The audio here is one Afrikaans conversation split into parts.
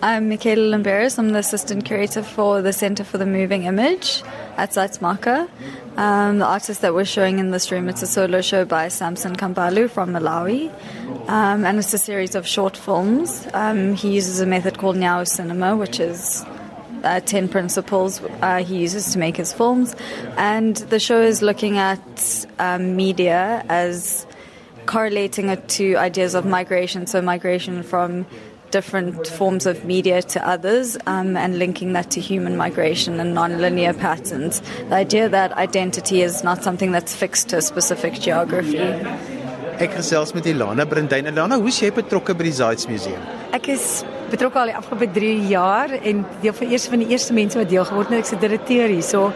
I'm Michaela Lamberis. I'm the assistant curator for the Center for the Moving Image at Saitsmaka. Um, the artist that we're showing in this room, it's a solo show by Samson Kambalu from Malawi. Um, and it's a series of short films. Um, he uses a method called Nyao Cinema, which is uh, 10 principles uh, he uses to make his films. And the show is looking at um, media as correlating it to ideas of migration. So, migration from different forms of media to others um, and linking that to human migration and non-linear patterns. The idea that identity is not something that's fixed to a specific geography. Ek gesels met Ilana Brindyn. Ilana, hoe is jy betrokke by die Zaits Museum? Ek is betrokke al die afgelope 3 jaar en deel van eers van die eerste mense wat deel geword het, ek se direkteur hier. So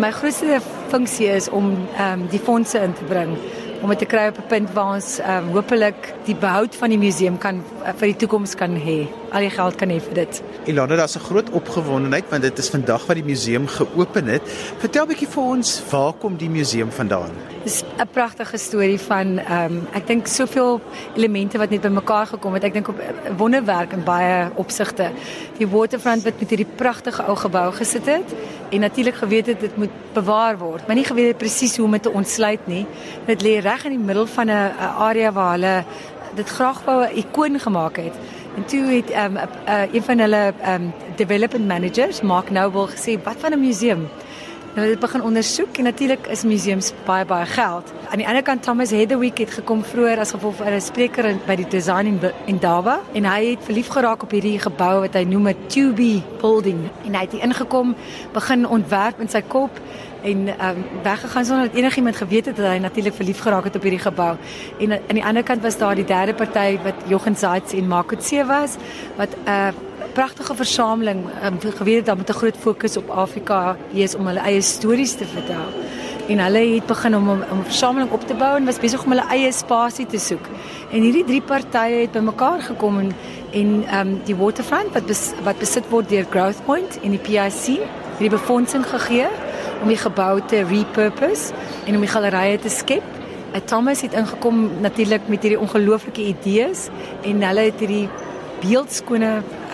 my grootste funksie is om ehm um, die fondse in te bring om dit te kry op 'n punt waar ons um, hopelik die behoud van die museum kan uh, vir die toekoms kan hê. Al die geld kan hê vir dit. Ilana, daar's 'n groot opgewondenheid want dit is vandag wat die museum geopen het. Vertel bietjie vir ons, waar kom die museum vandaan? Dis 'n pragtige storie van ehm um, ek dink soveel elemente wat net bymekaar gekom het. Ek dink op 'n wonderwerk in baie opsigte. Die waterfront wat met hierdie pragtige ou gebou gesit het en natuurlik geweet het dit moet bewaar word, maar nie geweet het presies hoe om dit te ontsluit nie. Dit lê reg in die middel van 'n area waar hulle dit graag wou 'n ikoon gemaak het. En toe het um, uh, een van hulle um, development managers, Mark Noble, gesê, "Wat van 'n museum?" Nou het begin ondersoek en natuurlik is museums baie baie geld. Aan die ander kant Thomas Heatherwick het gekom vroeër as gevolg van 'n spreker by die design in, in Dava en hy het verlief geraak op hierdie gebou wat hy noem 'n 2B building en hy het hier ingekom, begin ontwerp in sy kop en ehm um, weggegaan sonder dat enigiemand geweet het dat hy natuurlik verlief geraak het op hierdie gebou. En aan die ander kant was daar die derde party wat Jochen Zaits en Makotse was wat 'n uh, pragtige versameling um, geweet het dat met 'n groot fokus op Afrika wees om hulle eie stories te vertel. En hulle het begin om 'n versameling op te bou en was besig om hulle eie spasie te soek. En hierdie drie partye het bymekaar gekom en en ehm um, die waterfront wat bes, wat besit word deur Growth Point en die PIC hierdie befondsing gegee om die gebou te repurpose en om die gallerye te skep. Uh, Thomas het ingekom natuurlik met hierdie ongelooflike idees en hulle het hierdie beeldskone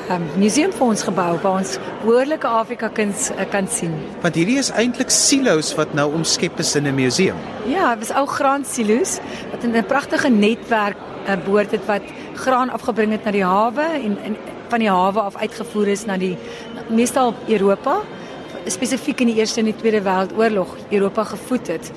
um, museum vir ons gebou waar ons behoorlike Afrika kuns uh, kan sien. Want hierdie is eintlik silo's wat nou omskep is in 'n museum. Ja, dit was ou graan silo's wat 'n pragtige netwerk uh, behoort het wat graan afgebring het na die hawe en, en van die hawe af uitgevoer is na die meestal Europa spesifiek in die Eerste en die Tweede Wêreldoorlog Europa gevoed het.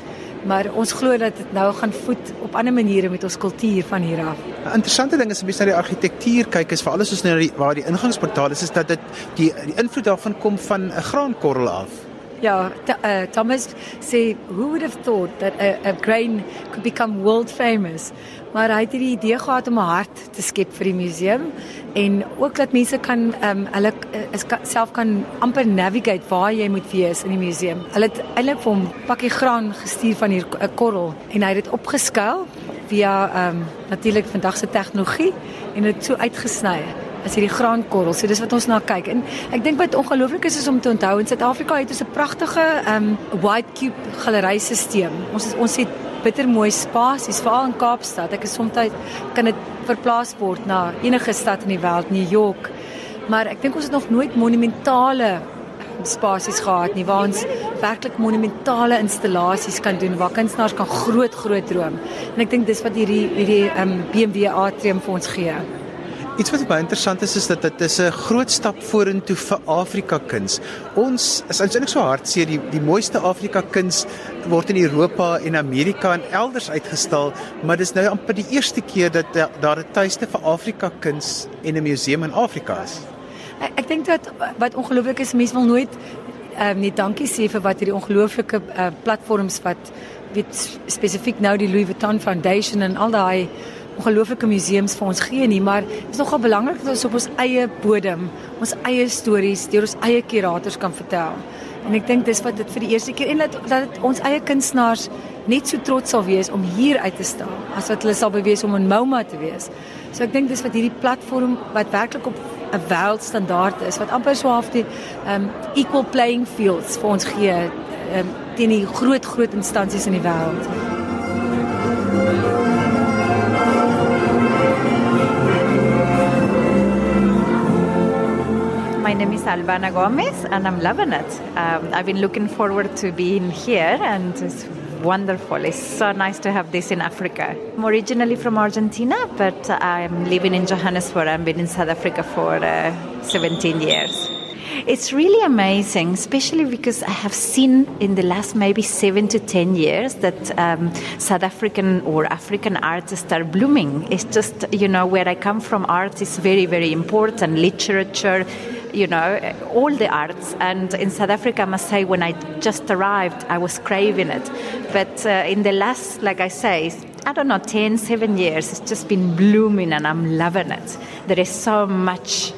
Maar ons glo dat dit nou gaan voed op ander maniere met ons kultuur van hier af. 'n Interessante ding is as jy na die argitektuur kyk, is veral as ons nou die waar die ingangsportaal is, is dat dit die die invloed daarvan kom van 'n graankorrel af. Ja, uh, Thomas sê who would have thought that a, a grain could become world famous? Maar hy het hierdie idee gehad om 'n hart te skep vir die museum en ook dat mense kan ehm um, hulle uh, is ka, self kan amper navigate waar jy moet wees in die museum. Hulle het eintlik vir hom pakkie graan gestuur van hier 'n korrel en hy het dit opgeskuil via ehm um, natuurlik vandag se tegnologie en dit so uitgesny as hierdie graankorrel. So dis wat ons na kyk. En ek dink wat ongelooflik is is om te onthou in Suid-Afrika het ons 'n pragtige ehm um, white cube galerysisteem. Ons is, ons het bittermooi spasies veral in Kaapstad. Ek is soms kan dit verplaas word na enige stad in die wêreld, New York. Maar ek dink ons het nog nooit monumentale spasies gehad nie waar ons werklik monumentale installasies kan doen waar kunstenaars kan groot groot droom. En ek dink dis wat hierdie hierdie ehm um, BMW atrium vir ons gee. Iets wat baie interessant is is dat dit is 'n groot stap vorentoe vir Afrika kuns. Ons is eintlik so hartseer die die mooiste Afrika kuns word in Europa en Amerika en elders uitgestal, maar dis nou amper die eerste keer dat daar 'n tuiste vir Afrika kuns en 'n museum in Afrika is. Ek, ek dink dat wat ongelooflik is, mense wil nooit ehm um, net dankie sê vir wat hierdie ongelooflike uh, platforms wat weet spesifiek nou die Louis Vuitton Foundation en al daai ongelooflike museums vir ons gee nie, maar dit is nogal belangrik dat ons op ons eie bodem ons eie stories deur ons eie kurators kan vertel. En ek dink dis wat dit vir die eerste keer en dat dat ons eie kunstenaars net so trots sal wees om hier uit te staan as wat hulle sal bewees om in MoMA te wees. So ek dink dis wat hierdie platform wat werklik op 'n wêreldstandaard is wat amper so half die um equal playing fields vir ons gee um teen die groot groot instansies in die wêreld. My name is Albana Gomez, and I'm loving it. Um, I've been looking forward to being here, and it's wonderful. It's so nice to have this in Africa. I'm originally from Argentina, but I'm living in Johannesburg. I've been in South Africa for uh, 17 years. It's really amazing, especially because I have seen in the last maybe seven to ten years that um, South African or African artists are blooming. It's just, you know, where I come from, art is very, very important. Literature, you know, all the arts. And in South Africa, I must say, when I just arrived, I was craving it. But uh, in the last, like I say, I don't know, 10, 7 years, it's just been blooming and I'm loving it. There is so much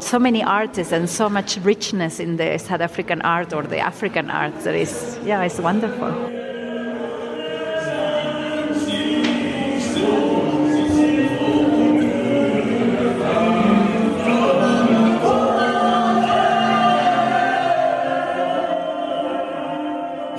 so many artists and so much richness in the South African art or the African art that is, yeah, it's wonderful.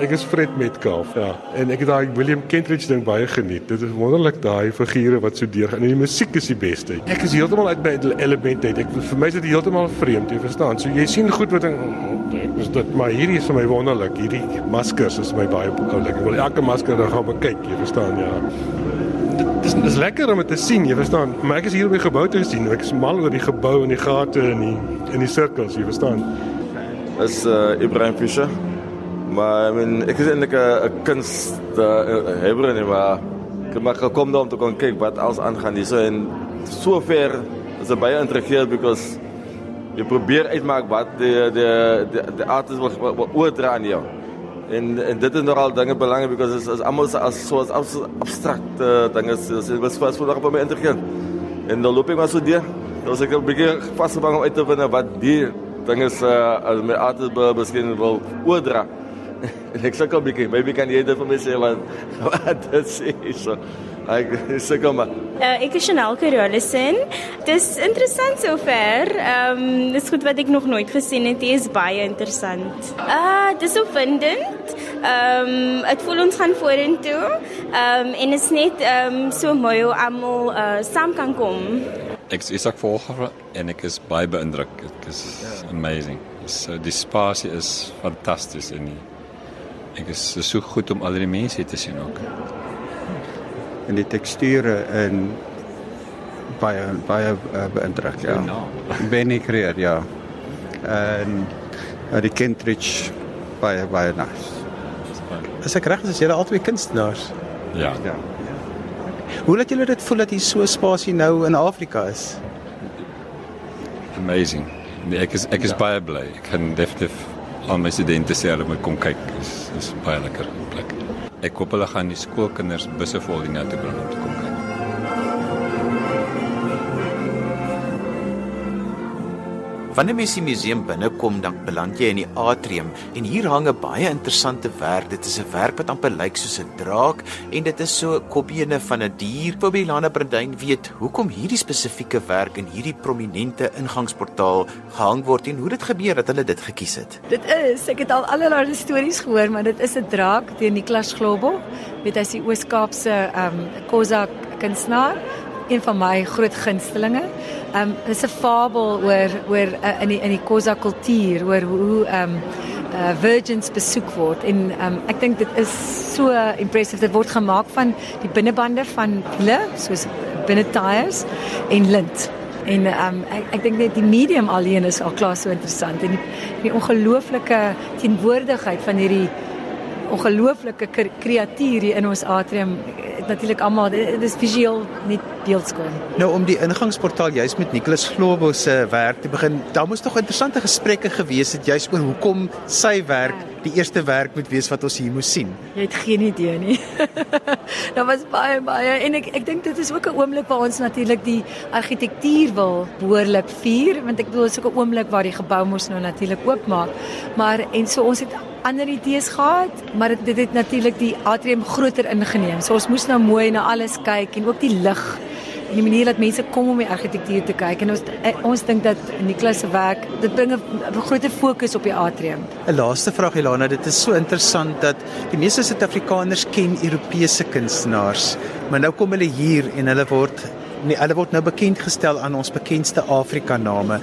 Ek is Fred Metcalf, ja. En ek het daai William Kentridge ding baie geniet. Dit is wonderlik daai figure wat so deurgaan. En die musiek is die beste. Ek is heeltemal uit by elemente uit. Ek vir my is dit heeltemal vreemd, jy verstaan. So jy sien goed wat is dit maar hierdie is vir my wonderlik. Hierdie maskers is my baie oulik. Ek wil elke masker dan gaan kyk, jy verstaan, ja. Dit is lekker om dit te sien, jy verstaan. Maar ek is hier om die gebou te sien. Ek is mal oor die gebou en die gate en die in die sirkels, jy verstaan. Is uh Ibrahim Fischer. Maar I mean, ek is eintlik 'n kunst uh, hebber nie, maar ek het maar gekom om te kon kyk wat alles aangaan hier so en sover is dit baie intrigerend because jy probeer uitmaak wat die die die, die artist wil oordra aan jou. En en dit is nogal dinge belangrik because is is almal as so as abstrakte dinge is was was vir nog baie intrigerend. En dan loop ek maar so deur. Dan sê ek 'n bietjie vasgevang om uit te vind wat die dinge is uh, as my artist beskryf wil oordra. Ek sukkel 'n bietjie. Maybe kan jy dit vir my sê wat wat dit sê so. Ek sukkel maar. Uh, ek is Chanel Carolison. Dis interessant sover. Ehm um, dis goed wat ek nog nooit gesien het. Dit is baie interessant. Ah, uh, dis opwindend. Ehm um, dit voel ons gaan vorentoe. Ehm um, en is net ehm um, so mooi hoe almal uh, saam kan kom. Ek is Isak Volger en ek is baie beïndruk. Dit is amazing. So die spasie is fantasties in die Ek is so goed om al die mense te sien ook. En die teksture en baie baie uh, beïndruk ja. Ben ek kreer ja. En uh, die Kentridge baie baie nice. As ek reg is, is julle albei kunstenaars. Ja. Ja. Hoe laat julle dit voel dat hier so spasie nou in Afrika is? Amazing. Nee, ek is ek is ja. baie bly. Ek kan definitief al my studente sê hulle moet kom kyk. Dis is baie lekker plek. Ek hoop hulle gaan die skoolkinders busse vol hiernatoe bring om te kom kyk. Wanneer mens die museum binnekom, dan beland jy in die atrium en hier hang 'n baie interessante werk. Dit is 'n werk wat amper lyk soos 'n draak en dit is so kopbene van 'n dier. Pobelana Brandyn weet hoekom hierdie spesifieke werk in hierdie prominente ingangsportaal gehang word en hoe dit gebeur dat hulle dit gekies het. Dit is, ek het al allerlei stories gehoor, maar dit is 'n draak deur Niklas Globo. Weet is die Oos-Kaapse ehm um, Kozak kunstenaar een van my groot gunstelinge. Ehm um, dis 'n fabel oor oor uh, in die in die Khoza kultuur oor hoe ehm um, uh, virgins besoek word en um, ek dink dit is so impressive. Dit word gemaak van die binnebande van wiele soos binne tyres en lint. En um, ek ek dink net die medium alleen is al klaar so interessant en die, die ongelooflike teenwoordigheid van hierdie ongelooflike kreatuur hier in ons atrium natuurlik almal dis visueel net beeldskoon. Nou om die ingangsportaal juis met Nicholas Globo se werk te begin, daar moes tog interessante gesprekke gewees het juis oor hoekom sy werk die eerste werk moet wees wat ons hier moes sien. Jy het geen idee nie. daar was baie baie en ek ek dink dit is ook 'n oomblik waar ons natuurlik die argitektuur wil behoorlik vier want ek bedoel is ook 'n oomblik waar die gebou mos nou natuurlik oopmaak. Maar en so ons het ander idees gehad, maar dit het natuurlik die atrium groter ingeneem. So ons moes nou mooi na alles kyk en ook die lig en die manier dat mense kom om die argitektuur te kyk en ons eh, ons dink dat Niklas se werk dit bring 'n groter fokus op die atrium. 'n Laaste vraag Elana, dit is so interessant dat die meeste Suid-Afrikaners ken Europese kunstenaars, maar nou kom hulle hier en hulle word nie hulle word nou bekend gestel aan ons bekendste Afrika name.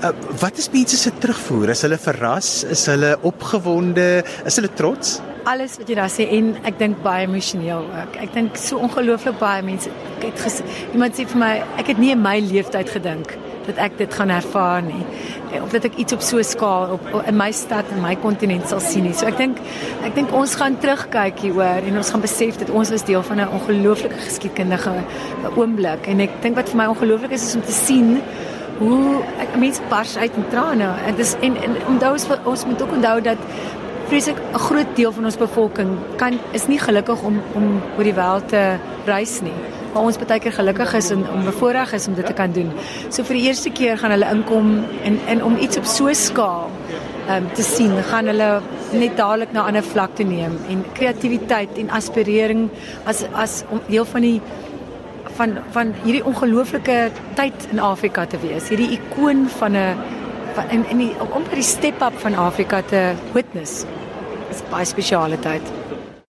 Uh, wat is mense se terugvoer? Is hulle verras? Is hulle opgewonde? Is hulle trots? Alles wat jy daar sê en ek dink baie emosioneel ook. Ek dink so ongelooflik baie mense. Ek het ges, iemand sê vir my, ek het nie in my lewenstyd gedink dat ek dit gaan ervaar nie of dat ek iets op so 'n skaal op, op in my stad en my kontinent sal sien nie. So ek dink ek dink ons gaan terugkyk hieroor en ons gaan besef dat ons was deel van 'n ongelooflike geskiedkundige oomblik en ek dink wat vir my ongelooflik is is om te sien hoe mense bars uit in trane. En dis en, en onthou ons ons moet ook onthou dat vreeslik 'n groot deel van ons bevolking kan is nie gelukkig om om oor die wêreld te reis nie waar ons baie keer gelukkig is en om bevoorreg is om dit te kan doen. So vir die eerste keer gaan hulle inkom en en om iets op so 'n skaal um, te sien, gaan hulle net dadelik na 'n ander vlak te neem en kreatiwiteit en aspirering as as om deel van die van van hierdie ongelooflike tyd in Afrika te wees. Hierdie ikoon van 'n in in die om by die step up van Afrika te witness. Dit is baie spesiale tyd.